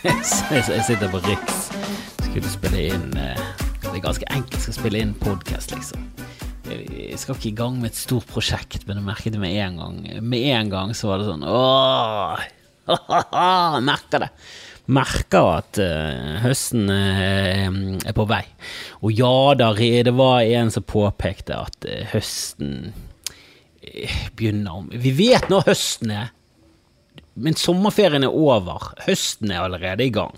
Jeg sitter på Riks. Skulle spille inn eh, Det er ganske enkelt å spille inn podkast, liksom. Jeg skal ikke i gang med et stort prosjekt, men jeg merket det med en gang. Med en gang så var det sånn Åh! Merker det. Merker at uh, høsten uh, er på vei. Og ja da, det var en som påpekte at uh, høsten begynner om Vi vet når høsten er, men sommerferien er over. Høsten er allerede i gang.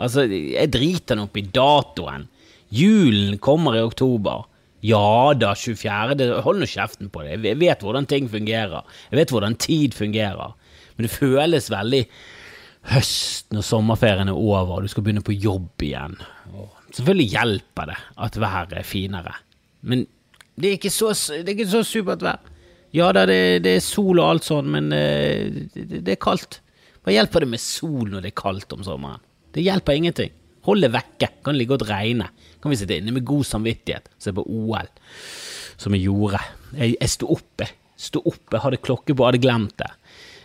Altså, jeg driter nå opp i datoen. Julen kommer i oktober. Ja da, 24. Hold nå kjeften på det. Jeg vet hvordan ting fungerer. Jeg vet hvordan tid fungerer. Men det føles veldig høst når sommerferien er over og du skal begynne på jobb igjen. Selvfølgelig hjelper det at været er finere. Men det er ikke så, det er ikke så supert vær. Ja da, det, det, er sol og alt sånn, men uh, det, det, er kaldt. Hva hjelper det med sol når det er kaldt om sommeren? Det hjelper ingenting. Hold det vekke. Kan ligge og regne. Kan vi sitte inne med god samvittighet se på OL, som jeg gjorde. Jeg, jeg sto oppe. Sto oppe, hadde klokke på, hadde glemt det.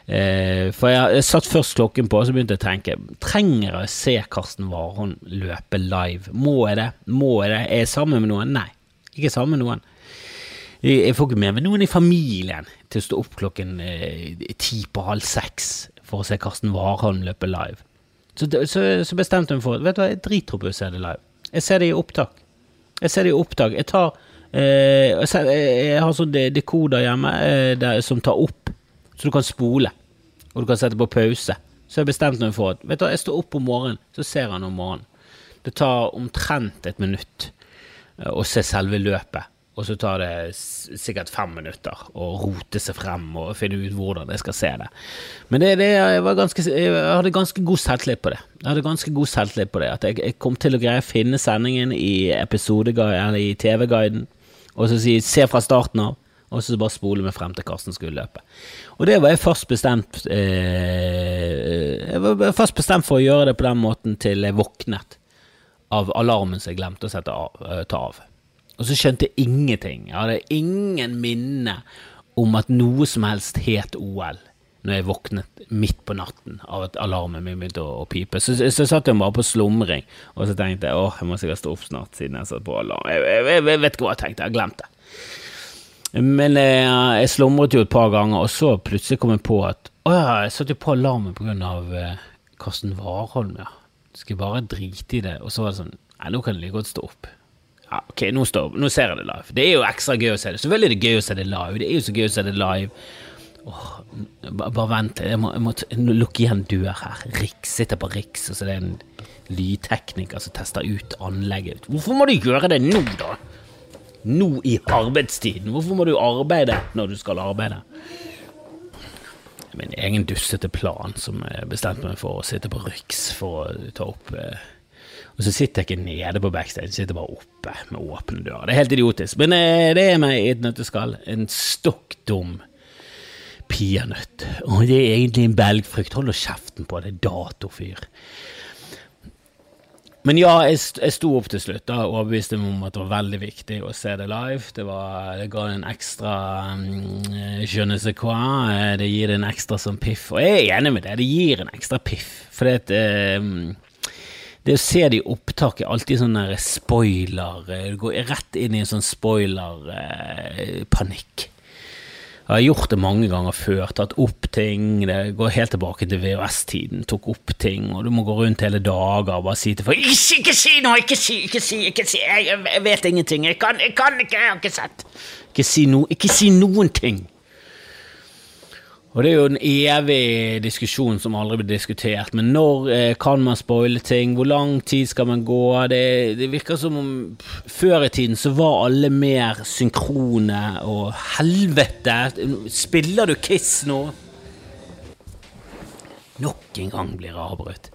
Eh, for jeg, jeg, satt først klokken på, og så begynte jeg å tenke Trenger jeg å se Karsten Warholm løpe live? Må jeg det? Må jeg det? Er jeg sammen med noen? Nei, ikke sammen med noen. Jeg, får ikke med meg noen i familien til å stå opp klokken eh, ti på halv seks for å se Karsten Warholm løpe live. Så, så, så bestemte hun for Vet du hva, jeg driter på å se det live. Jeg ser det i opptak. Jeg ser det i opptak. Jeg tar eh, jeg, har sånn dekoder hjemme eh, der, som tar opp, så du kan spole. Og du kan sette på pause. Så jeg bestemte meg for at vet du, jeg står opp om morgenen, så ser han om morgenen. Det tar omtrent et minutt eh, å se selve løpet og så tar det sikkert fem minutter å rote seg frem og finne ut hvordan jeg skal se det. Men det, det, jeg, ganske, jeg, hadde ganske god selvtillit på det. Jeg hadde ganske god selvtillit på det, At jeg, jeg, kom til å greie å finne sendingen i episodeguiden, i TV-guiden, og så si 'se fra starten av', og så bare spole meg frem til Karsten skulle løpe. Og det var jeg først bestemt eh, Jeg var først bestemt for å gjøre det på den måten til jeg våknet av alarmen som jeg glemte å sette av, eh, ta av. Og så skjønte jeg ingenting. Jeg hadde ingen minne om at noe som helst het OL når jeg våknet midt på natten av at alarmen min begynte å, å pipe. Så, så, så satt jeg bare på slumring, og så tenkte jeg åh, jeg må sikkert stå opp snart, siden jeg satt på alarm. Jeg, jeg, jeg, jeg vet ikke hva jeg tenkte, jeg har glemt det. Men jeg, eh, jeg slumret jo et par ganger, og så plutselig kom jeg på at å ja, jeg satt jo på alarmen av eh, Karsten Warholm, ja. Skal jeg bare drite i det? Og så var det sånn Nei, nå kan jeg like godt stå opp ja, ok, nå, står, nå, ser jeg det live. Det er jo ekstra gøy å se det. Selvfølgelig er det gøy å se det live. Det er jo så gøy å se det live. Åh, bare vent, jeg må, jeg må lukke igjen dør her. Riks sitter på Riks, og så det er en lydtekniker som tester ut anlegget. Hvorfor må du gjøre det nå, da? Nå i arbeidstiden. Hvorfor må du arbeide når du skal arbeide? Min egen dustete plan som jeg bestemte meg for å sitte på Riks for å ta opp eh, og så sitter jeg ikke nede på backstage, sitter bare oppe med åpne dører. Det er helt idiotisk, men eh, det er meg i et nøtteskall. En stokk dum peanøtt. Og det er egentlig en belgfrukt. Hold nå kjeften på det, datofyr. Men ja, jeg, sto opp til slutt da, og overbeviste meg om at det var veldig viktig å se det live. Det, var, det ga en ekstra um, je ne sais quoi. Eh, det gir en ekstra sånn piff. Og jeg er enig med det, det gir en ekstra piff. For det, um, det å se det i opptak er alltid sånn der spoiler eh, Du går rett inn i en sånn spoiler-panikk. Eh, jeg har gjort det mange ganger før. Tatt opp ting. Det går helt tilbake til VHS-tiden. Tok opp ting, og du må gå rundt hele dager og bare si til folk Ikke, ikke si noe! Ikke si! Ikke si! ikke si, Jeg, vet ingenting! Jeg kan, jeg kan ikke! Jeg har ikke sett! Ikke si, no, ikke si noen ting! Og det er jo en evig diskusjon som aldri blir diskutert. Men når eh, kan man spoile ting? Hvor lang tid skal man gå? Det, det, virker som om før i tiden så var alle mer synkrone, og helvete, spiller du Kiss nå? Nok en gang blir det avbrutt.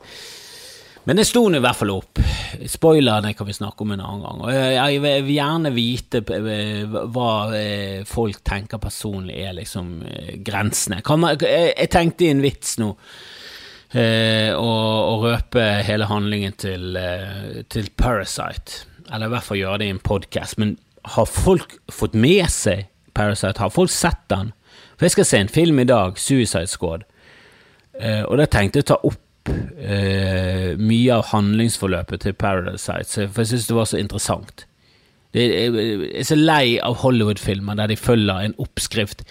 Men det sto nå i hvert fall opp. Spoilerne kan vi snakke om en annen gang. Jeg vil gjerne vite hva eh, folk tenker personlig er liksom eh, grensene. Jeg tenkte i en vits nå eh, å røpe hele handlingen til, til Parasite. Eller i hvert fall gjøre det i en podkast. Men har folk fått med seg Parasite? Har folk sett den? For jeg skal se en film i dag, Suicide Squad. Eh, og da tenkte jeg å ta opp eh, mye av handlingsforløpet til Parasite, for jeg syns det var så interessant. Det, jeg, jeg er så lei av Hollywood-filmer der de følger en oppskrift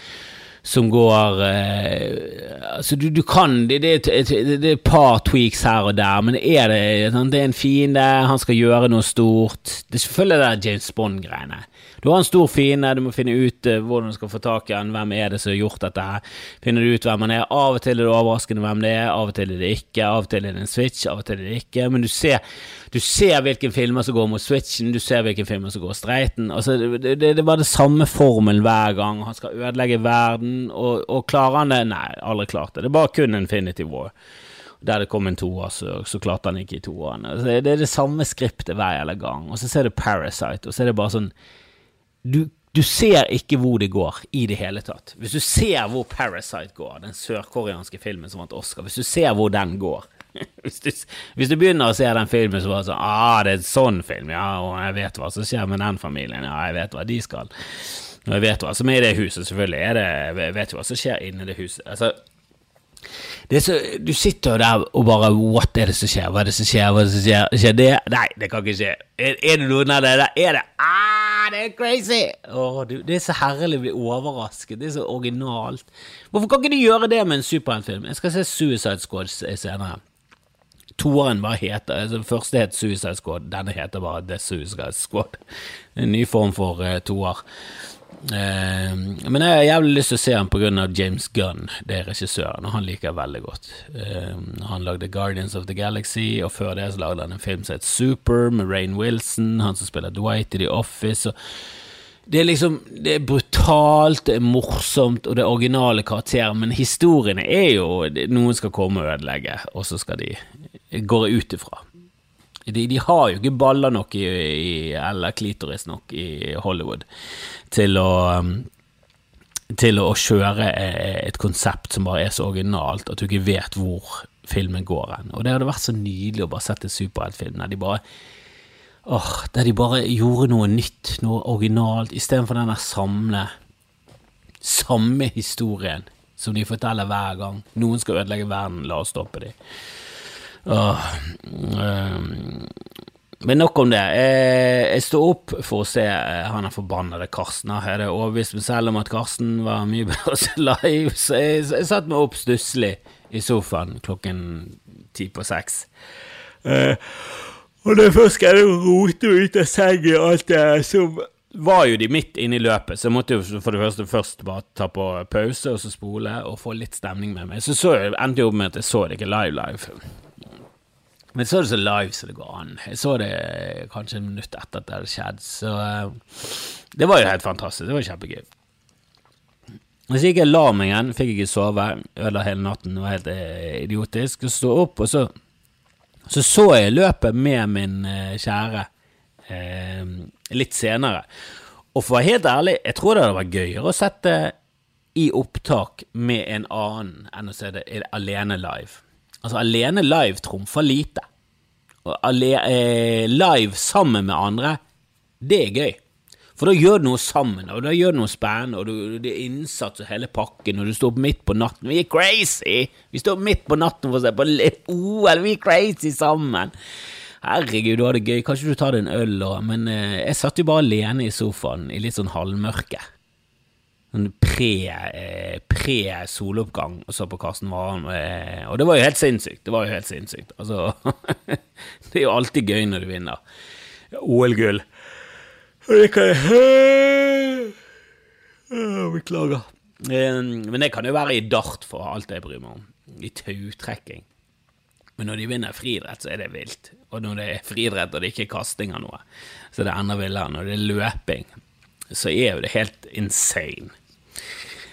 som går eh, Altså, du, du kan det, det, det, er et par tweaks her og der, men er det, det er en fiende, han skal gjøre noe stort Det er selvfølgelig det James Bond-greiene. Du har en stor fiende, du må finne ut uh, hvordan du skal få tak i han, hvem er det som har gjort dette her. Finner du ut hvem han er. Av og til er det overraskende hvem det er, av og til er det ikke. Av og til er det en switch, av og til er det ikke. Men du ser, du ser hvilke filmer som går mot switchen, du ser hvilke filmer som går streiten. Altså, det, det, det var det samme formelen hver gang. Han skal ødelegge verden, og, og klarer han det? Nei, aldri klart det. Det er bare kun Infinity War der det kom en toer, så, så klarte han ikke i toeren. Altså, det er det samme skriptet hver gang. Og så ser du Parasite, og så er det bare sånn du, du, ser ikke hvor det går i det hele tatt. Hvis du ser hvor Parasite går, den sørkoreanske filmen som vant Oscar, hvis du ser hvor den går hvis, du, hvis du, begynner å se den filmen så bare sånn Ah, det er en sånn film, ja, og jeg vet hva som skjer med den familien, ja, jeg vet hva de skal. Og jeg vet hva som er i det huset, selvfølgelig. Er det, vet hva som skjer inni det huset. Altså, det så, du sitter der og bare What er det som skjer? Hva er det som skjer? Hva er det som skjer? Skjer det? Nei, det kan ikke skje. Er, er det noen av det der? Er det? Ah, det er crazy! Åh, du, det er så herlig å bli overrasket. Det er så originalt. Hvorfor kan ikke du gjøre det med en superheltfilm? Jeg skal se Suicide Squad senere. Toeren bare heter altså, første het Suicide Squad, denne heter bare The Suicide Squad. En ny form for uh, toer. Eh, men jeg har jævlig lyst til å se ham pga. James Gunn, det er regissøren, og han liker jeg veldig godt. Eh, han lagde Guardians of the Galaxy, og før det så lagde han en film som het Super, med Rain Wilson, han som spiller Dwight i The Office. det er liksom Det er brutalt, det er morsomt, og det er originale karakterer, men historiene er jo Noen skal komme og ødelegge, og så skal de Går ut ifra. De, de, har jo ikke baller nok i, i, eller klitoris nok i Hollywood til å um, til å kjøre eh, et konsept som bare er så originalt at du ikke vet hvor filmen går hen. Og det hadde vært så nydelig å bare sette superheltfilm der de bare åh, der de bare gjorde noe nytt, noe originalt, istedenfor den der samle samme historien som de forteller hver gang. Noen skal ødelegge verden, la oss stoppe dem. Åh, um, men nok om det. Jeg står opp for å se eh, han er forbannede Karsten. Jeg hadde overbevist meg selv om at Karsten var mye bedre live, så jeg, jeg satte meg opp stusslig i sofaen klokken ti på seks. Uh, og da først skal jeg rote ut av sengen og alt det så var jo de midt inne i løpet, så jeg måtte jo for det første først bare ta på pause og så spole og få litt stemning med meg. Så, så endte jeg opp med at jeg så det ikke live-live. Men så er det så live så det går an. Jeg så det kanskje en minutt etter at det hadde skjedd, så uh, det var jo helt fantastisk. Det var kjempegøy. Så gikk jeg la meg igjen, fikk ikke sove, ødela hele natten, det var helt uh, idiotisk. Så sto opp, og så, så så jeg løpet med min uh, kjære litt senere. Og for å være helt ærlig, jeg tror det hadde vært gøyere å sette i opptak med en annen enn å se det alene live. Altså, alene live trumfer lite. Og eh, live sammen med andre, det er gøy. For da gjør du noe sammen, og da gjør du noe spennende, og du, det er innsats og hele pakken, og du står opp midt på natten. Vi er crazy! Vi står opp midt på natten for å se på OL, vi er crazy sammen! Herregud, du har det gøy. Kanskje du tar deg en øl, og, men eh, jeg satt jo bare alene i sofaen i litt sånn halvmørke pre-soloppgang pre og så på Karsten Warholm. Eh, og det var jo helt sinnssykt. Det var jo helt sinnssykt. Altså, det er jo alltid gøy når du vinner OL-gull. Det kan jeg Beklager. Eh, men det kan jo være i dart, for alt jeg bryr meg om. I tautrekking. Men når de vinner friidrett, så er det vilt. Og når det er friidrett og det ikke er kasting av noe, så er det enda villere. Når det er løping, så er jo det helt insane.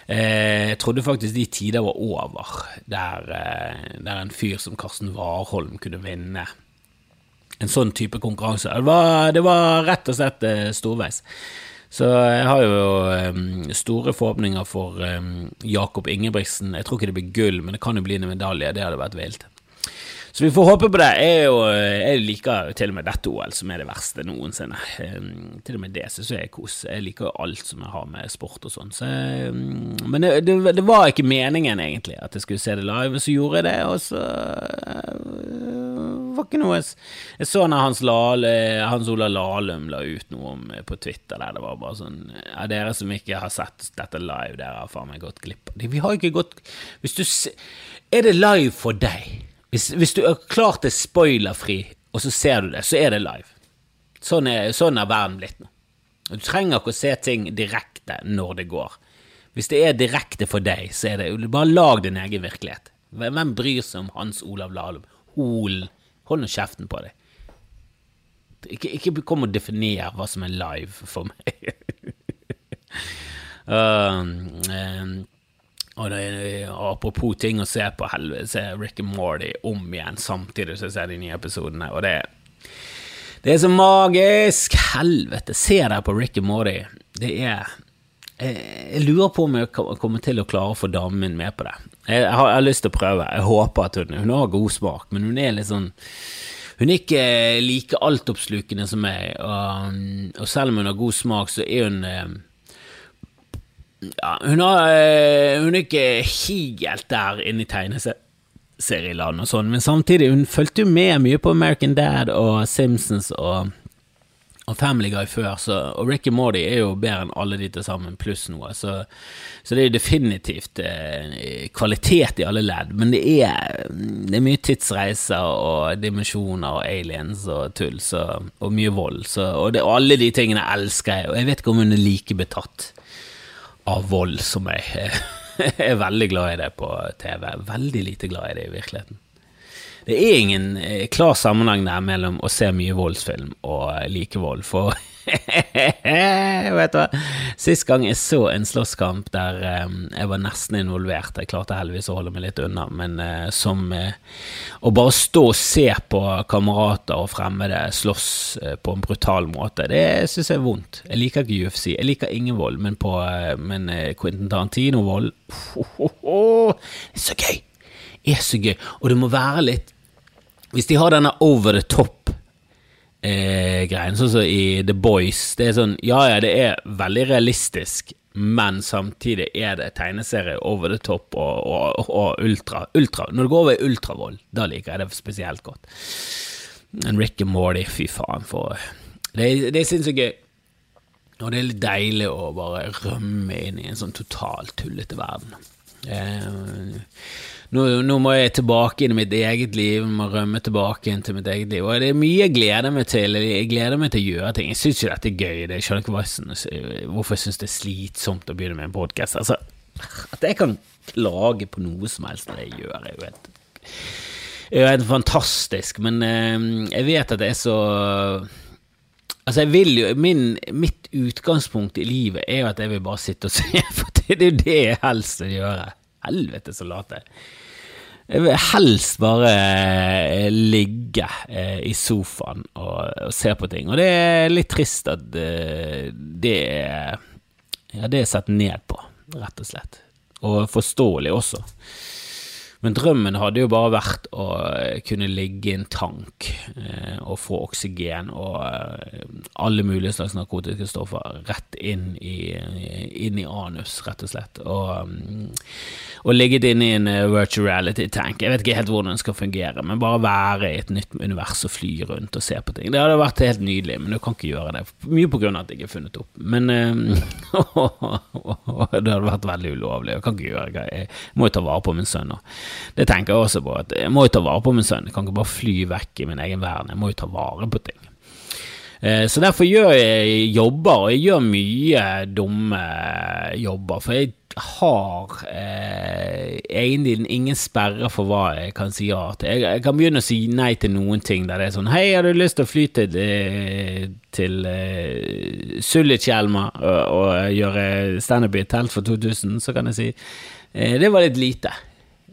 Eh, jeg trodde faktisk de tider var over, der, eh, der en fyr som Karsten Warholm kunne vinne en sånn type konkurranse. Det var, det var rett og slett eh, storveis. Så jeg har jo store forhåpninger for Jakob Ingebrigtsen. Jeg tror ikke det blir gull, men det kan jo bli en medalje. Det hadde vært vilt. Så vi får håpe på det. Jeg, jo, jeg liker til og med dette OL, som er det verste noensinne. Um, til og med det syns jeg er kos. Jeg liker alt som jeg har med sport og sånn. Så, um, men det, det, det, var ikke meningen, egentlig, at jeg skulle se det live, så gjorde jeg det, og så det var ikke noe Jeg så når Hans, Lale, Hans Ola Lahlum la ut noe om på Twitter der det var bare sånn Ja, dere som ikke har sett dette live, dere har faen meg gått glipp av Vi har ikke gått Hvis du Er det live for deg? Hvis, hvis du er klart det spoilerfri, og så ser du det, så er det live. Sånn er, sånn er verden blitt nå. Du trenger ikke å se ting direkte når det går. Hvis det er direkte for deg, så er det Bare lag din egen virkelighet. Hvem bryr seg om Hans Olav Lahlum? Holen. Hold nå kjeften på deg. Ikke, ikke kom og definer hva som er live for meg. uh, um, og det apropos ting å se på, helvete, se Rick and Morty om igjen samtidig som jeg ser de nye episodene, og det, det er så magisk! Helvete, se der på Rick and Morty. Det er jeg lurer på om jeg kommer til å klare å få damen min med på det. Jeg har, jeg har, lyst til å prøve. Jeg håper at hun, hun har god smak, men hun er litt sånn hun er ikke like altoppslukende som meg, og, og, selv om hun har god smak, så er hun eh, ja, hun, har, eh, hun er ikke helt der inne i tegneserieland og sånn, men samtidig, hun fulgte jo med mye på American Dad og Simpsons og, og Family Guy før, så, og Ricky Mordy er jo bedre enn alle de til sammen, pluss noe, så, så, det er jo definitivt eh, kvalitet i alle ledd, men det er, det er mye tidsreiser og dimensjoner og aliens og tull, og mye vold, så, og, det, alle de tingene elsker jeg, og jeg vet ikke om hun er like betatt av vold som jeg er veldig glad i det på TV. Veldig lite glad i det i virkeligheten. Det er ingen eh, klar sammenheng der mellom å se mye voldsfilm og like vold, for Vet du hva? Sist gang jeg så en slåsskamp der um, jeg var nesten involvert, jeg klarte heldigvis å holde meg litt unna, men uh, som uh, Å bare stå og se på kamerater og fremmede slåss uh, på en brutal måte, det syns jeg er vondt. Jeg liker ikke UFC, jeg liker ingen vold, men, på, men Quentin Tarantino-vold Det er så gøy! Det er så gøy. Og det må være litt Hvis de har denne over the top eh, greiene, sånn som i The Boys. Det er sånn, ja ja, det er veldig realistisk, men samtidig er det tegneserie over the top og, og, og ultra, ultra. Når det går over i ultravold, da liker jeg det spesielt godt. En Rick and Morty, fy faen, for Det, det er sinnssykt gøy. Og det er litt deilig å bare rømme inn i en sånn totalt tullete verden. Eh, nå, nå, må jeg tilbake inn i mitt eget liv, må rømme tilbake inn til mitt eget liv. Og det er mye jeg gleder meg til. Jeg gleder meg til å gjøre ting. Jeg syns jo dette er gøy. Det. Skjønner ikke hvorfor jeg syns det er slitsomt å begynne med en podkast. Altså, at jeg kan klage på noe som helst når jeg gjør, er jo helt, er jo helt fantastisk. Men eh, jeg vet at det er så Altså, jeg vil jo min, Mitt utgangspunkt i livet er jo at jeg vil bare sitte og se, for det er jo det jeg helst vil gjøre. Helvete, så lat jeg Jeg vil helst bare eh, ligge eh, i sofaen og, se på ting. Og det er litt trist at eh, det er Ja, det er sett ned på, rett og slett. Og forståelig også. Men drømmen hadde jo bare vært å eh, kunne ligge i en tank eh, og få oksygen og eh, alle mulige slags narkotiske stoffer rett inn i, inn i anus, rett og slett. Og, mm, og ligget inne i en virtual reality-tank. Jeg vet ikke helt hvordan den skal fungere, men bare være i et nytt univers og fly rundt og se på ting. Det hadde vært helt nydelig, men du kan ikke gjøre det. Mye på grunn av at jeg ikke er funnet opp. Men det hadde vært veldig ulovlig. Jeg kan ikke gjøre det. Jeg må jo ta vare på min sønn nå. Det tenker jeg også på, at jeg må jo ta vare på min sønn. Jeg kan ikke bare fly vekk i min egen verden. Jeg må jo ta vare på ting. Eh, så derfor gjør jeg jobber, og jeg gjør mye dumme jobber. For jeg har eh, egentlig ingen sperre for hva jeg kan si ja til. Jeg, jeg, kan begynne å si nei til noen ting der det er sånn Hei, har du lyst til å fly til, eh, til uh, Sulitjelma og, og gjøre standup i et telt for 2000? Så kan jeg si eh, det var litt lite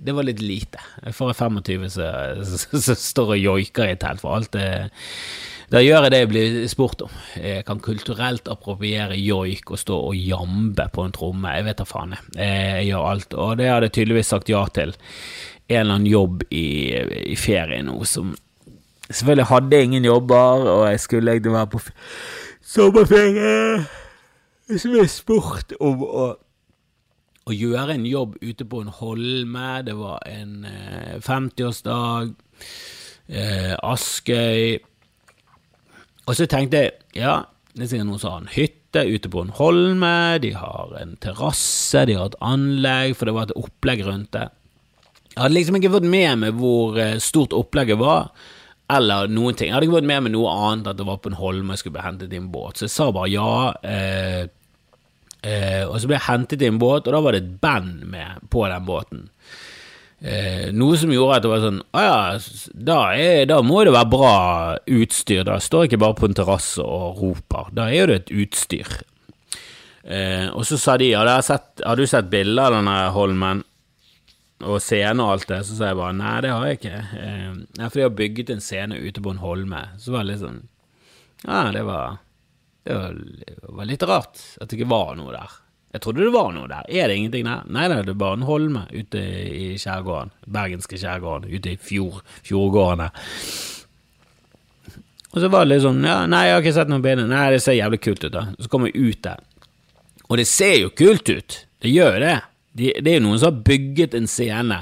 det var litt lite. For 25 som står og joiker i telt for alt det Da gjør jeg det jeg blir spurt om. Jeg kan kulturelt appropriere joik og stå og jambe på en tromme. Jeg vet da faen, jeg. Jeg gjør alt. Og det hadde jeg tydeligvis sagt ja til en eller annen jobb i, i ferie nå, som Selvfølgelig hadde jeg ingen jobber, og jeg skulle egentlig være på sommerferie. Som jeg spurte om å, å gjøre en jobb ute på en holme. Det var en eh, 50-årsdag. Eh, Askøy. Og så tenkte jeg ja, det er sikkert noen som har en hytte ute på en holme. De har en terrasse, de har et anlegg, for det var et opplegg rundt det. Jeg hadde liksom ikke fått med meg hvor eh, stort opplegget var eller noen ting. Jeg hadde ikke fått med meg noe annet at det var på en holme jeg skulle bli hentet i en båt, så jeg sa bare ja. Eh, eh, og så ble jeg hentet i en båt, og da var det et band med på den båten. Eh, noe som gjorde at det var sånn Å ja, da, er, da, må det være bra utstyr. Da står jeg ikke bare på en terrasse og roper. Da er det et utstyr. Eh, og så sa de ja, har du sett bilder av denne holmen? og scene og alt det, så sa jeg bare nei, det har jeg ikke. Eh, for de har bygget en scene ute på en holme. Så var det litt sånn Ja, det var, det var, det litt rart at det ikke var noe der. Jeg trodde det var noe der. Er det ingenting der? Nei, det er bare en holme ute i skjærgården. Bergenske skjærgården. Ute i fjord, fjordgårdene. Og så var det litt sånn Ja, nei, jeg har ikke sett noen bilder. Nei, det ser jævlig kult ut, da. Så kommer vi ut der. Og det ser jo kult ut. Det gjør jo det. Det er jo noen som har bygget en scene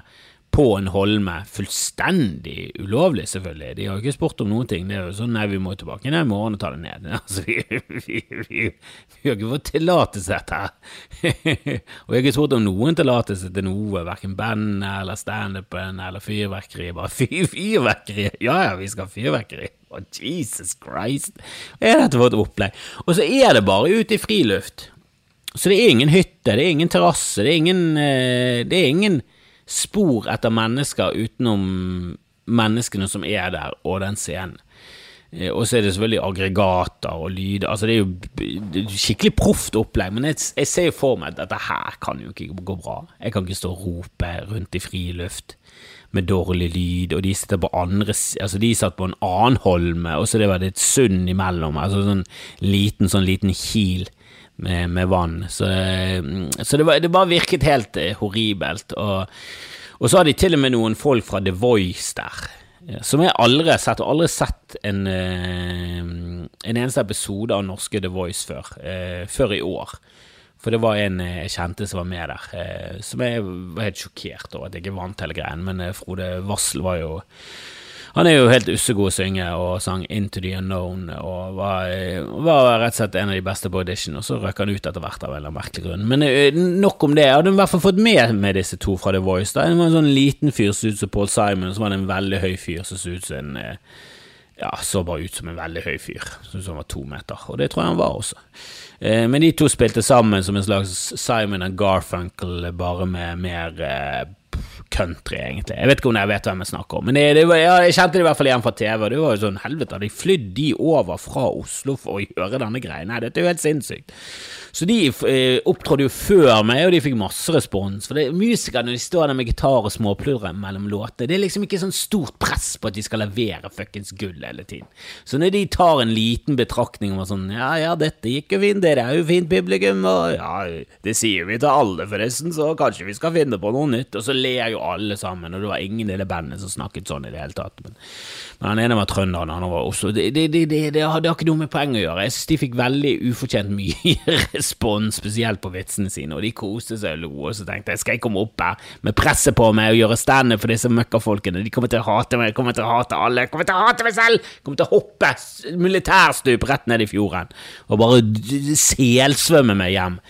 på en holme, fullstendig ulovlig, selvfølgelig. De har ikke spurt om noen ting. Det er jo sånn nei, vi må tilbake i morgen og ta det ned. Altså, vi, vi, vi, vi har ikke fått tillatelse til dette. og jeg har ikke spurt om noen tillatelse til noe, verken bandet eller standupen eller fyrverkeri. Bare fyr, fyrverkeri! Ja ja, vi skal ha fyrverkeri! Oh, Jesus Christ! Er dette et opplegg? Og så er det bare ute i friluft. Så det er ingen hytte, det er ingen terrasse, det, eh, det, er ingen spor etter mennesker utenom menneskene som er der, og den scenen. Eh, og så er det selvfølgelig aggregater og lyder. Altså det er jo skikkelig proft opplegg, men jeg, jeg, ser jo for meg at dette her kan jo ikke gå bra. Jeg kan ikke stå og rope rundt i friluft med dårlig lyd, og de sitter på andre Altså, de satt på en annen holme, og så det var det et sund imellom, altså sånn liten, sånn liten kil med, med vann. Så, så det, var, det, bare virket helt eh, horribelt. Og, og, så har de til og med noen folk fra The Voice der. Som jeg aldri har sett, og aldri sett en, eh, en eneste episode av norske The Voice før. Eh, før i år. For det var en jeg kjente som var med der, som jeg var helt sjokkert over at jeg ikke vant hele greien. Men Frode Vassel var jo han er jo helt ussegod å synge og sang Into the Unknown og var, var, rett og slett en av de beste på audition, og så røk han ut etter hvert av en eller annen merkelig grunn. Men eh, nok om det. Jeg hadde i hvert fall fått med med disse to fra The Voice. Da. En var en sånn liten fyr som så ut som Paul Simon, og så var det en veldig høy fyr som så ut som en eh, ja, så bare ut som en veldig høy fyr, som var to meter, og det tror jeg han var også. Eh, men de to spilte sammen som en slags Simon og Garfunkel, bare med mer country, egentlig. Jeg vet ikke om jeg vet hvem jeg snakker om, men det, det jeg kjente det i hvert fall igjen fra TV. Og Det var jo sånn, helvete, hadde de flydd de over fra Oslo for å gjøre denne greia? Nei, dette er jo helt sinnssykt. Så de eh, opptrådte jo før meg, og de fikk masse respons. For det, er musikere, når de står der med gitar og småpludrer mellom låtene, det er liksom ikke sånn stort press på at de skal levere fuckings gull hele tiden. Så når de tar en liten betraktning om sånn Ja, ja, dette gikk jo fint, dere er jo fint publikum, og ja, det sier vi til alle, forresten, så kanskje vi skal finne på noe nytt. Og så ler jo alle sammen, og det var ingen i det bandet som snakket sånn i det hele tatt. Men, men han ene var trønder, han andre var også det, det, det, det, det, hadde ikke noe med poeng å gjøre. Jeg synes de fikk veldig ufortjent mye respons, spesielt på vitsene sine, og de koste seg og lo, og så tenkte jeg skal jeg komme opp her med presset på meg og gjøre standup for disse møkkafolkene, de kommer til å hate meg, kommer til å hate alle, kommer til å hate meg selv, kommer til å hoppe militærstup rett ned i fjorden og bare selsvømme meg hjem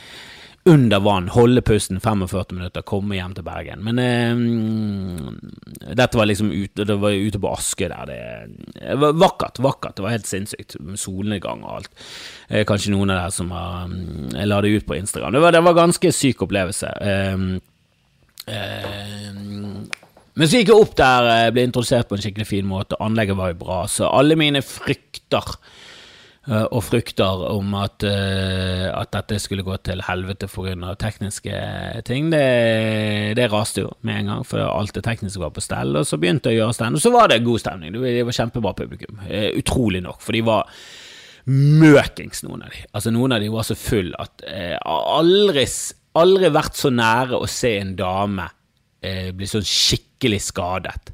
under vann, holde pusten 45 minutter, komme hjem til Bergen. Men eh, dette var liksom ute, det var ute på Aske der. Det, var vakkert, vakkert. Det var helt sinnssykt. Solnedgang og alt. Eh, kanskje noen av dere som har mm, Jeg la det ut på Instagram. Det var, det var ganske syk opplevelse. Eh, eh, men så gikk jeg opp der, eh, ble introdusert på en skikkelig fin måte. Anlegget var jo bra, så alle mine frykter og frykter om at, uh, at, dette skulle gå til helvete pga. tekniske ting. Det, det, raste jo med en gang, for alt det tekniske var på stell. Og så begynte jeg å gjøre og så var det god stemning. Det var kjempebra publikum. Uh, utrolig nok, for de var møkings, noen av de. Altså Noen av de var så full at uh, aldri, aldri vært så nære å se en dame eh, bli sånn skikkelig skadet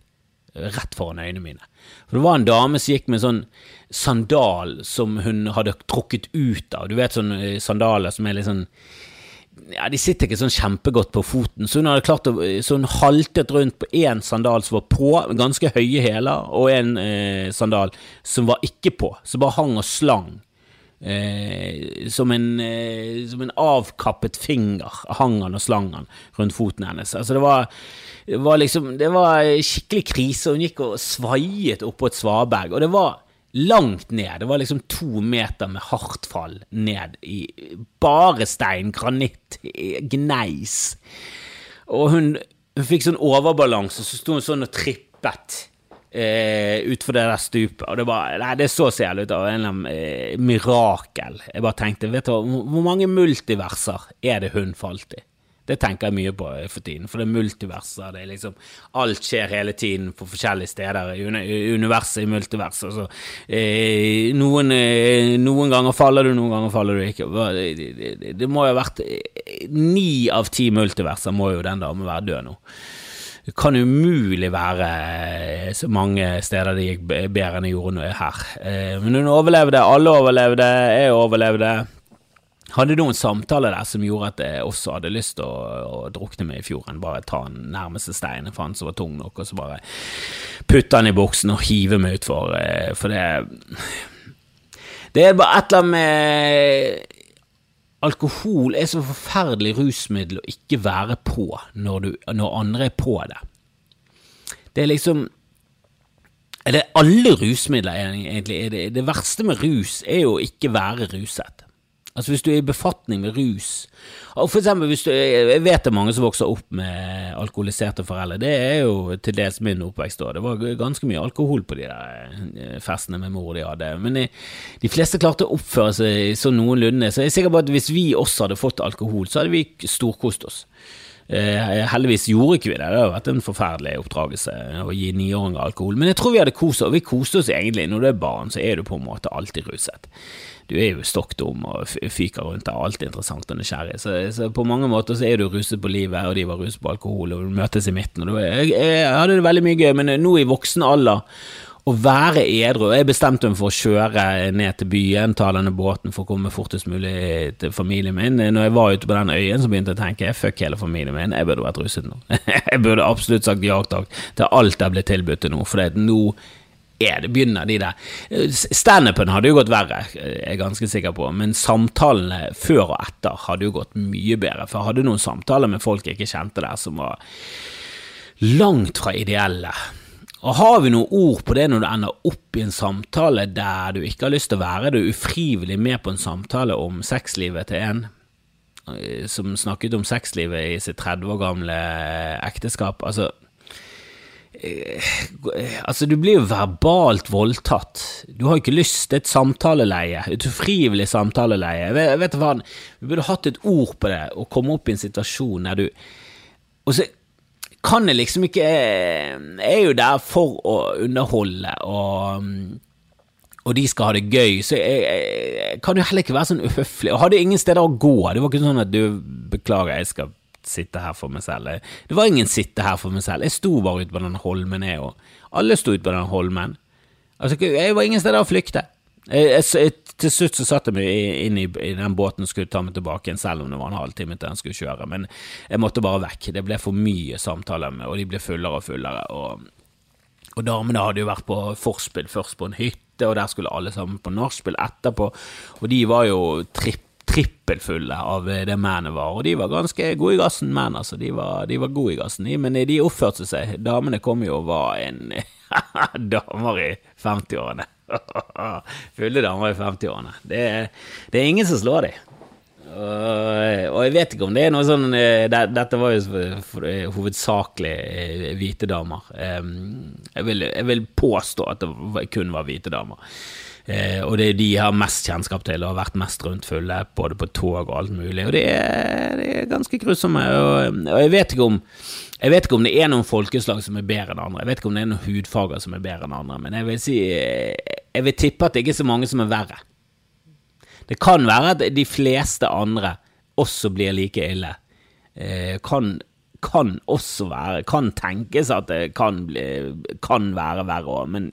rett foran øynene mine. For Det var en dame som gikk med sånn sandal som hun hadde trukket ut av. Du vet sånne eh, sandaler som er litt sånn ja, De sitter ikke sånn kjempegodt på foten, så hun hadde klart å, så hun haltet rundt på én sandal som var på, ganske høye hæler, og en eh, sandal som var ikke på, som bare hang og slang. Eh, som, en, eh, som en avkappet finger hang han og slang han rundt foten hennes. Altså det var, det var liksom Det var skikkelig krise. Hun gikk og svaiet oppå et svaberg, og det var langt ned. Det var liksom to meter med hardt fall ned i bare stein, granitt, gneis. Og hun, hun fikk sånn overbalanse, så sto hun sånn og trippet eh, utfor det der stupet. Og det bare, nei, det så jævlig ut. av en eh, mirakel. Jeg bare tenkte, vet du hvor mange multiverser er det hun falt i? Det tenker jeg mye på for tiden, for det er multiverser. Det er liksom, alt skjer hele tiden på forskjellige steder i universet, i multiverset. Så, eh, noen, eh, noen, ganger faller du, noen ganger faller du ikke. Det, det, det må jo ha vært eh, Ni av ti multiverser må jo den damen være død nå. Det kan umulig være eh, så mange steder det gikk bedre enn det gjorde her. Eh, men hun overlevde, alle overlevde, jeg overlevde hadde noen samtaler der som gjorde at jeg også hadde lyst til å, å, drukne meg i fjorden. Bare ta den nærmeste steinen for han som var tung nok, og så bare putte han i buksen og hive meg utfor. Eh, for det Det er bare et eller annet med Alkohol er så forferdelig rusmiddel å ikke være på når, du, når andre er på det. Det er liksom er alle rusmidler, egentlig. Det, det verste med rus er jo å ikke være ruset. Altså Hvis du er i befatning med rus og for eksempel hvis du, Jeg vet det er mange som vokser opp med alkoholiserte foreldre. Det er jo til dels min oppvekst òg. Det var ganske mye alkohol på de der eh, festene med mor de hadde. Men de fleste klarte å oppføre seg sånn noenlunde. Så jeg er sikker på at hvis vi også hadde fått alkohol, så hadde vi storkost oss. Eh, heldigvis gjorde ikke vi det, det har vært en forferdelig oppdragelse å gi niåringer alkohol. Men jeg tror vi hadde kost oss, og vi koste oss egentlig. Når du er barn, så er du på en måte alltid ruset du er jo stokk dum og fyker rundt av alt interessant og nysgjerrig. Så, så, på mange måter så er du ruset på livet, og de var ruset på alkohol, og du møtes i midten. Og jeg, jeg, hadde det veldig mye gøy, men nå i voksen alder å være edru Jeg bestemte meg for å kjøre ned til byen, ta denne båten for å komme fortest mulig til familien min. Når jeg var ute på den øyen, så begynte jeg å tenke fuck hele familien min, jeg burde vært ruset nå. jeg burde absolutt sagt ja takk til alt jeg ble tilbudt til nå, for nå er det begynner de der Standupen hadde jo gått verre, jeg er ganske sikker på, men samtalene før og etter hadde jo gått mye bedre. For jeg hadde noen samtaler med folk jeg ikke kjente der, som var langt fra ideelle. Og har vi noen ord på det når du ender opp i en samtale der du ikke har lyst til å være, du er ufrivillig med på en samtale om sexlivet til en eh, som snakket om sexlivet i sitt 30 år gamle ekteskap. Altså, Eh, altså, du blir jo verbalt voldtatt. Du har jo ikke lyst til et samtaleleie, et ufrivillig samtaleleie. Jeg vet, hva, Vi burde hatt et ord på det, å komme opp i en situasjon der du Og så kan jeg liksom ikke Jeg er jo der for å underholde, og, og de skal ha det gøy, så jeg, jeg kan jo heller ikke være sånn uhøflig. Og hadde ingen steder å gå. Det var ikke sånn at du Beklager, jeg skal sitte her for meg selv. Det var ingen sitte her for meg selv. Jeg sto bare ute på den holmen, jeg òg. Alle sto ute på den holmen. Altså, jeg var ingen steder å flykte. Jeg, jeg, jeg, til slutt så satte jeg meg inn i, i, den båten og skulle ta meg tilbake igjen, selv om det var en halvtime til den skulle kjøre. Men jeg måtte bare vekk. Det ble for mye samtaler, med, og de ble fullere og fullere. Og, og damene hadde jo vært på forspill først på en hytte, og der skulle alle sammen på nachspiel etterpå. Og de var jo tripp trippelfulle av det mennene var, og de var ganske gode i gassen, menn, altså. De var, de var gode i gassen, men de oppførte seg. Damene kom jo og var en damer i 50-årene. Fulle damer i 50-årene. Det, det, er ingen som slår dem. Og jeg vet ikke om det er noe sånn det, Dette var jo hovedsakelig eh, hvite damer. Jeg vil, jeg vil påstå at det kun var hvite damer. Eh, og det er de jeg har mest kjennskap til og har vært mest rundt fulle, både på tog og alt mulig. Og det er, det er ganske grusomme. Og, og jeg, vet om, jeg vet ikke om det er noen folkeslag som er bedre enn andre. Jeg vet ikke om det er noen hudfarger som er bedre enn andre, men jeg vil si Jeg vil tippe at det ikke er så mange som er verre. Det kan være at de fleste andre også blir like ille. Eh, kan kan også være Kan tenkes at det kan, bli, kan være verre òg, men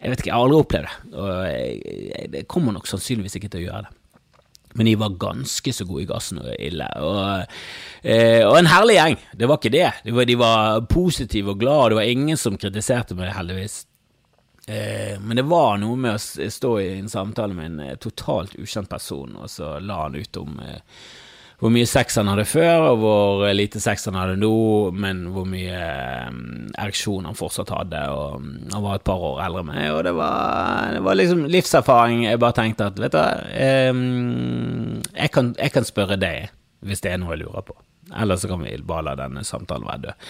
jeg vet ikke, jeg har aldri opplevd det. Og jeg, jeg, det kommer nok sannsynligvis ikke til å gjøre det. Men de var ganske så gode i gassen og ille. Og, eh, og, en herlig gjeng, det var ikke det. De var, de var positive og glade, det var ingen som kritiserte meg, heldigvis. Eh, men det var noe med å stå i en samtale med en eh, totalt ukjent person, og så la han ut om eh, hvor mye sex han hadde før, og hvor lite sex han hadde nå, men hvor mye ereksjon han fortsatt hadde. Og um, Han var et par år eldre enn meg, og det var, det var, liksom livserfaring. Jeg bare tenkte at, vet du um, jeg, jeg kan spørre deg hvis det er noe jeg lurer på. Eller så kan vi bare la denne samtalen være død.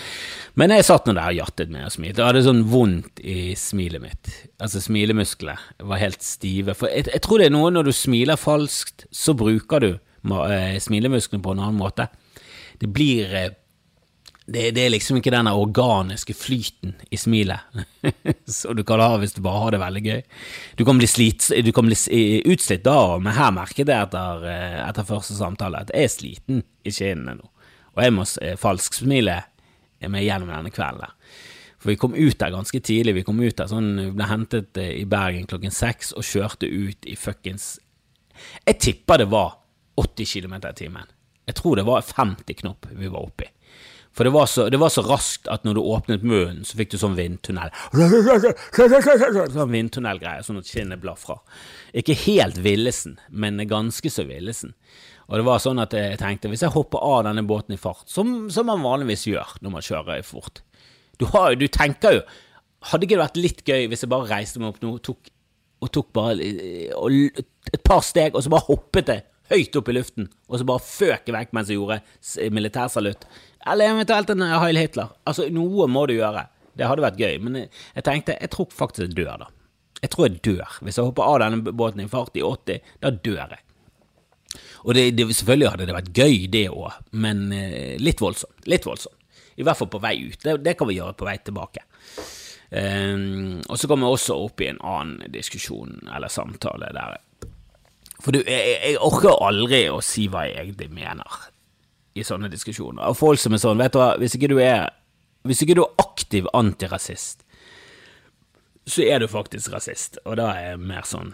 Men jeg satt nå der og jattet med og smilte. Jeg hadde sånn vondt i smilet mitt. Altså Smilemusklene var helt stive. For jeg, jeg tror det er noe når du smiler falskt, så bruker du Eh, smilemusklene på en annen måte. Det blir eh, det, det, er liksom ikke den organiske flyten i smilet som du kan ha hvis du bare har det veldig gøy. Du kan bli, slit, du kan bli utslitt da, men her merket jeg etter, eh, etter første samtale at jeg er sliten i kinnene nå. Og jeg må falsksmile meg gjennom denne kvelden. der. For vi kom ut der ganske tidlig. Vi kom ut der sånn, vi ble hentet i Bergen klokken seks og kjørte ut i fuckings Jeg tipper det var 80 km i timen. Jeg tror det var 50 knop vi var oppi. For det var, så, det var så raskt at når du åpnet munnen, så fikk du sånn vindtunnel. Sånn vindtunnelgreie, sånn at kinnet blar fra. Ikke helt villesen, men ganske så villesen. Og det var sånn at jeg tenkte, hvis jeg hopper av denne båten i fart, som, som man vanligvis gjør når man kjører fort Du, har, du tenker jo Hadde ikke det vært litt gøy hvis jeg bare reiste meg opp nå tok, og tok bare og, et par steg, og så bare hoppet jeg høyt opp i luften, og så bare føk jeg vekk mens jeg gjorde militærsalutt. Eller eventuelt en Heil Hitler. Altså, noe må du gjøre. Det hadde vært gøy, men jeg tenkte jeg tror faktisk jeg dør, da. Jeg tror jeg dør. Hvis jeg hopper av denne båten i fart i 80, da dør jeg. Og det, det, selvfølgelig hadde det vært gøy, det òg, men eh, litt voldsomt. Litt voldsomt. I hvert fall på vei ut. Det, det kan vi gjøre på vei tilbake. Um, og så kommer vi også opp i en annen diskusjon eller samtale der for du, jeg, jeg, orker aldri å si hva jeg egentlig mener i sånne diskusjoner. Og folk som er sånn, vet du hva, hvis ikke du er, hvis ikke du er aktiv antirasist, så er du faktisk rasist, og da er jeg mer sånn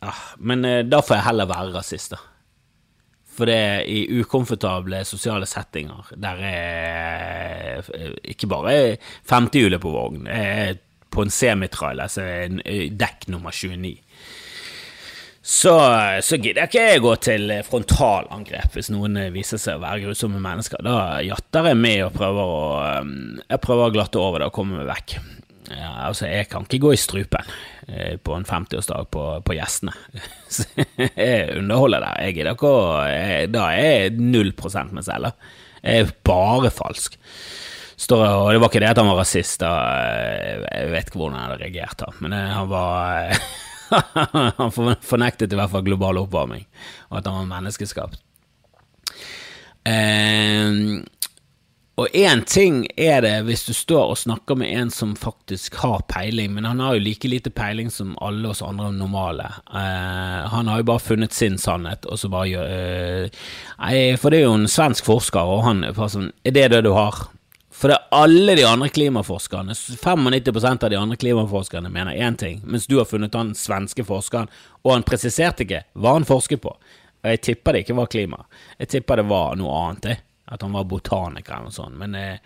ja, Men eh, da får jeg heller være rasist, da. For det er i ukomfortable sosiale settinger der er eh, ikke bare femtehjulet på vogn, det er på en semitrailer så er dekk nummer 29 så, så gidder ikke jeg gå til frontalangrep hvis noen viser seg å være grusomme mennesker. Da jatter jeg med og prøver å, um, jeg prøver å glatte over det og komme meg vekk. Ja, altså, jeg kan ikke gå i strupen eh, på en 50-årsdag på, på, gjestene. jeg underholder der. Jeg gidder ikke å Da er jeg null prosent meg selv. Jeg er bare falsk. Står, og det var ikke det at han var rasist, da. jeg vet ikke hvordan han hadde reagert, da. men han var han fornektet i hvert fall global oppvarming, og at han var menneskeskapt. Eh, og én ting er det hvis du står og snakker med en som faktisk har peiling, men han har jo like lite peiling som alle oss andre normale. Uh, han har jo bare funnet sin sannhet, og så bare gjør Nei, For det er jo en svensk forsker, og han er bare sånn Er det det du har? For det er alle de andre klimaforskerne, 95% av de andre klimaforskerne mener én ting, mens du har funnet han svenske forskeren, og han presiserte ikke hva han forsket på. Og jeg tipper det ikke var klima. Jeg tipper det var noe annet, det. At han var botaniker eller noe sånt. Men eh,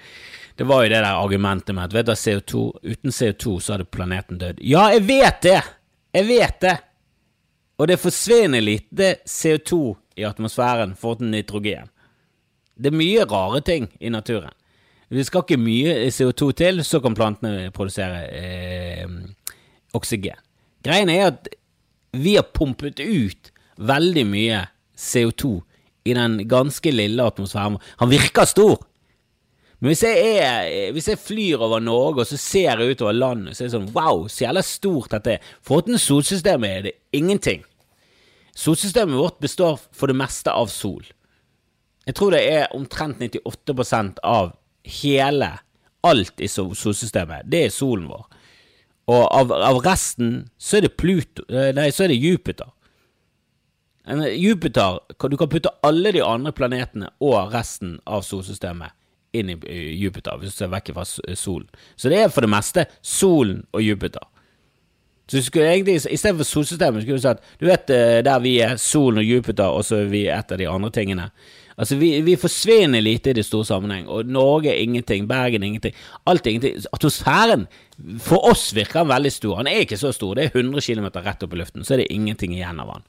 det var jo det der argumentet med at vet du, CO2, uten CO2 så hadde planeten dødd. Ja, jeg vet det! Jeg vet det! Og det forsvinner lite CO2 i atmosfæren for nitrogen. Det er mye rare ting i naturen. Det skal ikke mye CO2 til, så kan plantene produsere eh, oksygen. Greien er at vi har pumpet ut veldig mye CO2 i den ganske lille atmosfæren. Han virker stor! Men hvis jeg, er, hvis jeg flyr over Norge og så ser jeg utover landet, så er det sånn wow, så jævla stort dette er. Foruten solsystemet er det ingenting. Solsystemet vårt består for det meste av sol. Jeg tror det er omtrent 98% av hele, alt i solsystemet, det er solen vår. Og av, av, resten så er det Pluto eh, Nei, så er det Jupiter. Jupiter Du kan putte alle de andre planetene og resten av solsystemet inn i eh, Jupiter, hvis du ser vekk fra solen. Så det er for det meste solen og Jupiter. Så du skulle egentlig, I stedet for solsystemet skulle du sagt Du vet eh, der vi er, solen og Jupiter, og så er vi et av de andre tingene. Altså, vi, vi forsvinner lite i det store sammenheng, og Norge er ingenting, Bergen er ingenting. Alt er ingenting. Atmosfæren for oss virker han veldig stor. Han er ikke så stor, det er 100 km rett opp i luften, så er det ingenting igjen av han.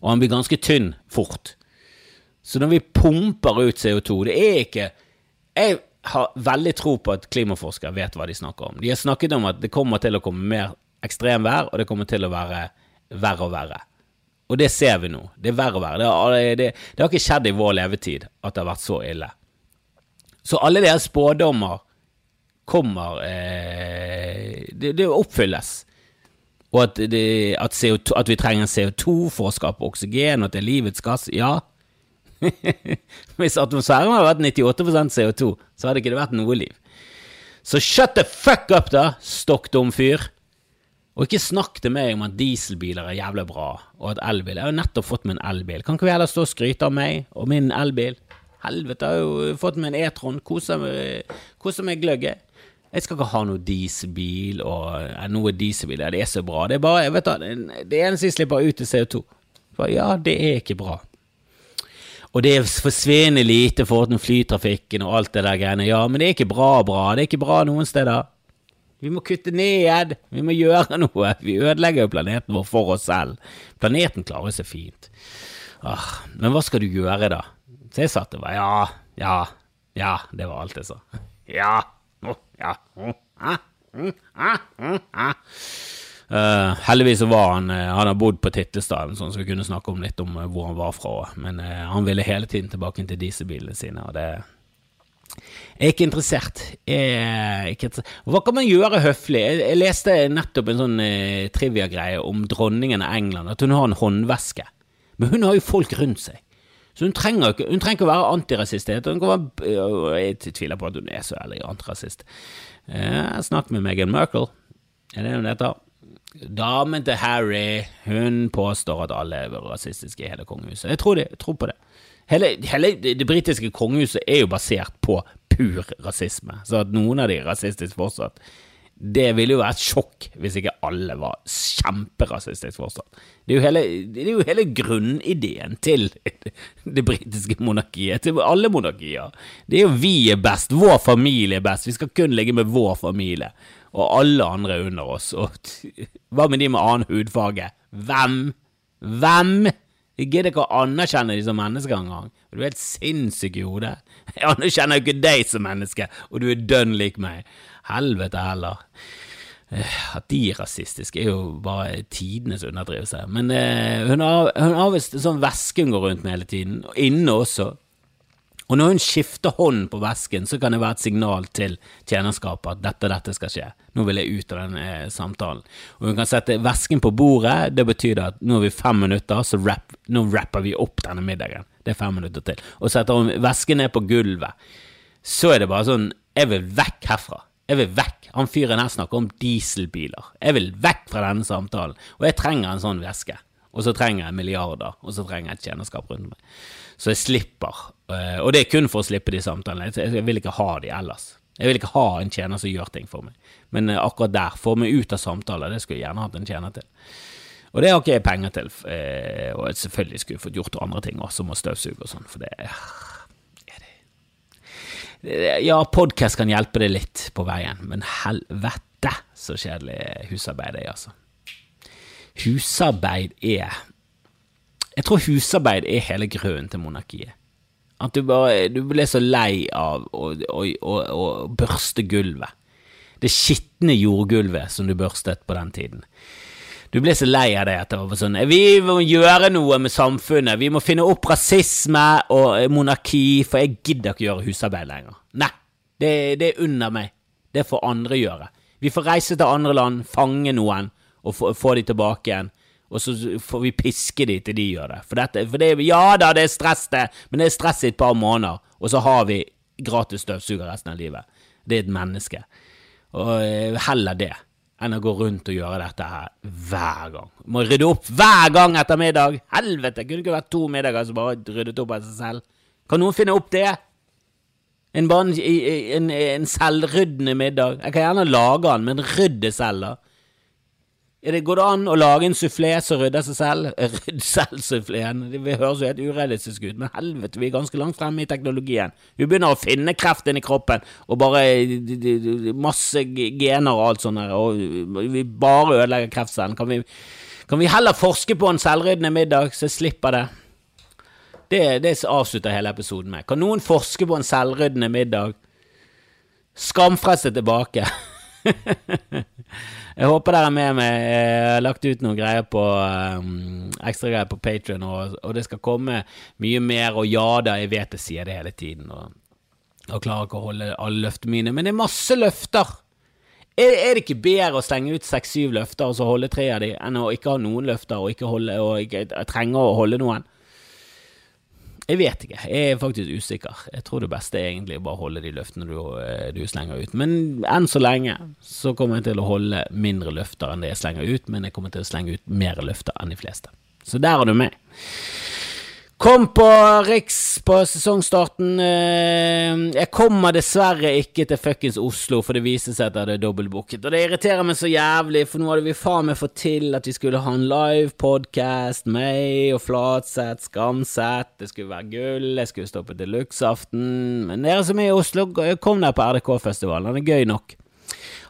Og han blir ganske tynn fort. Så når vi pumper ut CO2 Det er ikke Jeg har veldig tro på at klimaforskere vet hva de snakker om. De har snakket om at det kommer til å komme mer ekstremvær, og det kommer til å være verre og verre. Og det ser vi nå. Det er verre og verre. Det har, det, det har ikke skjedd i vår levetid at det har vært så ille. Så alle deres spådommer kommer eh, det, det, oppfylles. Og at, det, at, CO2, at, vi trenger CO2 for å skape oksygen, og at det er livets gass. Ja. Hvis atmosfæren hadde vært 98 CO2, så hadde ikke det vært noe liv. Så shut the fuck up, da, stokk dum fyr. Og ikke snakk til meg om at dieselbiler er jævlig bra, og at elbil Jeg har jo nettopp fått meg en elbil. Kan ikke vi heller stå og skryte av meg og min elbil? Helvete, jeg har jo fått meg en E-tron. Koser meg gløgg, jeg. Jeg skal ikke ha noe dieselbil og noe dieselbil. Det er så bra. Det er bare, vet du, det eneste jeg slipper ut, er CO2. For ja, det er ikke bra. Og det forsvinner lite forhold til flytrafikken og alt det der greiene. Ja, men det er ikke bra bra. Det er ikke bra noen steder. Vi må kutte ned, vi må gjøre noe. Vi ødelegger jo planeten vår for oss selv. Planeten klarer seg fint. Ah, men hva skal du gjøre, da? Så jeg satt og bare ja, ja, ja, det var alt jeg sa. Ja, Uh, heldigvis var han uh, Han har bodd på Tittestad, så så vi kunne snakke om litt om uh, hvor han var fra. Men han ville hele tiden tilbake til dieselbilene sine, og det jeg er ikke interessert. Er ikke interessert. Hva kan man gjøre høflig? Jeg, jeg leste nettopp en sånn trivia-greie om dronningen av England, at hun har en håndveske. Men hun har jo folk rundt seg. Så hun trenger ikke, hun trenger ikke å være antirasist. Jeg tviler på at hun er så ærlig antirasist. Jeg snakket med Meghan Merkel. Er det hun heter? Damen til Harry, hun påstår at alle er rasistiske i hele kongehuset. Jeg tror, det, jeg tror på det. Hele, hele det britiske kongehuset er jo basert på pur rasisme, så at noen av de er rasistiske fortsatt, det ville jo vært sjokk hvis ikke alle var kjemperasistiske fortsatt. Det er, jo hele, er jo hele grunnideen til det britiske monarkiet, til alle monarkier. Det er jo vi er best, vår familie er best, vi skal kun ligge med vår familie, og alle andre er under oss. Og hva med de med annen hudfarge? Hvem? Hvem? Jeg gidder ikke å anerkjenne de som mennesker engang. Du er helt sinnssyk i hodet. Jeg anerkjenner jo ikke deg som menneske, og du er dønn lik meg. Helvete heller. Eh, at de er rasistiske, er jo bare tidenes underdrivelse. Men eh, hun har, har visst en sånn veske hun går rundt med hele tiden, og inne også. Og når hun skifter hånd på vesken, så kan det være et signal til tjenerskapet at dette dette skal skje. Nå vil jeg ut av den eh, samtalen. Og hun kan sette vesken på bordet. Det betyr at nå har vi fem minutter, så rap, nå rapper vi opp denne middagen. Det er fem minutter til. Og setter hun vesken ned på gulvet, så er det bare sånn Jeg vil vekk herfra. Jeg vil vekk. Han fyren her snakker om dieselbiler. Jeg vil vekk fra denne samtalen. Og jeg trenger en sånn veske. Og så trenger jeg milliarder, og så trenger jeg et tjenerskap rundt meg. Så jeg slipper. Eh, og det er kun for å slippe de samtalene. Jeg vil ikke ha de ellers. Jeg vil ikke ha en tjener som gjør ting for meg. Men eh, akkurat der, få meg ut av samtaler, det skulle jeg gjerne hatt en tjener til. Og det har ikke jeg penger til. Eh, og selvfølgelig skulle jeg fått gjort andre ting også, som å støvsuge og sånn, for det er Ja, podkast kan hjelpe deg litt på veien, men helvete så kjedelig husarbeid er, altså. Husarbeid er jeg tror husarbeid er hele grunnen til monarkiet. At du bare du ble så lei av å, å, å, å børste gulvet. Det skitne jordgulvet som du børstet på den tiden. Du ble så lei av det etter hvert. sånn Vi må gjøre noe med samfunnet. Vi må finne opp rasisme og monarki, for jeg gidder ikke gjøre husarbeid lenger. Nei, det, det er under meg. Det får andre gjøre. Vi får reise til andre land, fange noen og få, få de tilbake igjen og så får vi piske de til de gjør det. For, dette, for det, ja da, det er stress, det, men det er stress i et par måneder, og så har vi gratis støvsuger resten av livet. Det er et menneske. Og eh, heller det enn å gå rundt og gjøre dette her hver gang. Må rydde opp hver gang etter middag! Helvete! Kunne ikke vært to middager som bare ryddet opp av seg selv. Kan noen finne opp det? En, en, en selvryddende middag. Jeg kan gjerne lage den, men rydd det selv, da. Det, går det an å lage en sufflé som rydder seg selv? Rydd selv-suffleen. Det høres jo helt urealistisk ut, men helvete, vi er ganske langt fremme i teknologien. Vi begynner å finne kreft inni kroppen, og bare masse gener og alt sånt og vi bare ødelegger kreftcellen. Kan vi, kan vi heller forske på en selvryddende middag, så jeg slipper det? Det, det avslutter hele episoden med. Kan noen forske på en selvryddende middag? Skamfrelst tilbake. Jeg håper dere er med meg. Jeg har lagt ut noen greier på um, ekstra greier på Patrion, og, og det skal komme mye mer. Og ja da, jeg vet jeg sier det hele tiden, og, og klarer ikke å holde alle løftene mine, men det er masse løfter. Er, er det ikke bedre å slenge ut seks-syv løfter og så holde tre av de, enn å ikke ha noen løfter og ikke holde, og ikke trenge å holde noen? Jeg vet ikke, jeg er faktisk usikker. Jeg tror det beste er egentlig bare å holde de løftene du, eh, du slenger ut. Men enn så lenge så kommer jeg til å holde mindre løfter enn det jeg slenger ut, men jeg kommer til å slenge ut mer løfter enn de fleste. Så der er du meg. Kom på Riks på sesongstarten. Eh, Jeg kommer dessverre ikke til fuckings Oslo, for det viser seg at jeg hadde dobbeltbooket. Og det irriterer meg så jævlig, for nå hadde vi faen meg fått til at vi skulle ha en live podcast, meg og Flatseth, Skamseth, det skulle være gull, jeg skulle stå på Deluxe-aften. Men dere som er i Oslo, kom der på RDK-festivalen, den er gøy nok.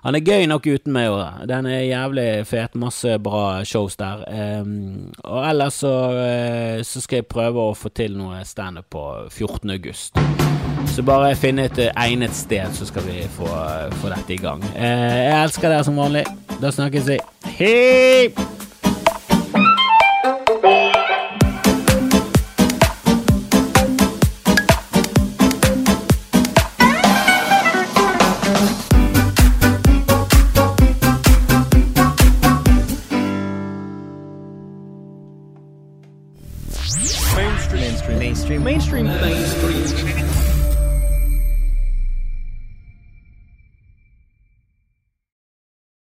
Han er gøy nok uten meg òg. Den er jævlig fet. Masse bra shows der. Um, og ellers så, uh, så skal jeg prøve å få til noe standup på 14. august. Så bare finne et eh, egnet sted, så skal vi få, få dette i gang. Uh, jeg elsker dere som vanlig. Da snakkes vi. Hei!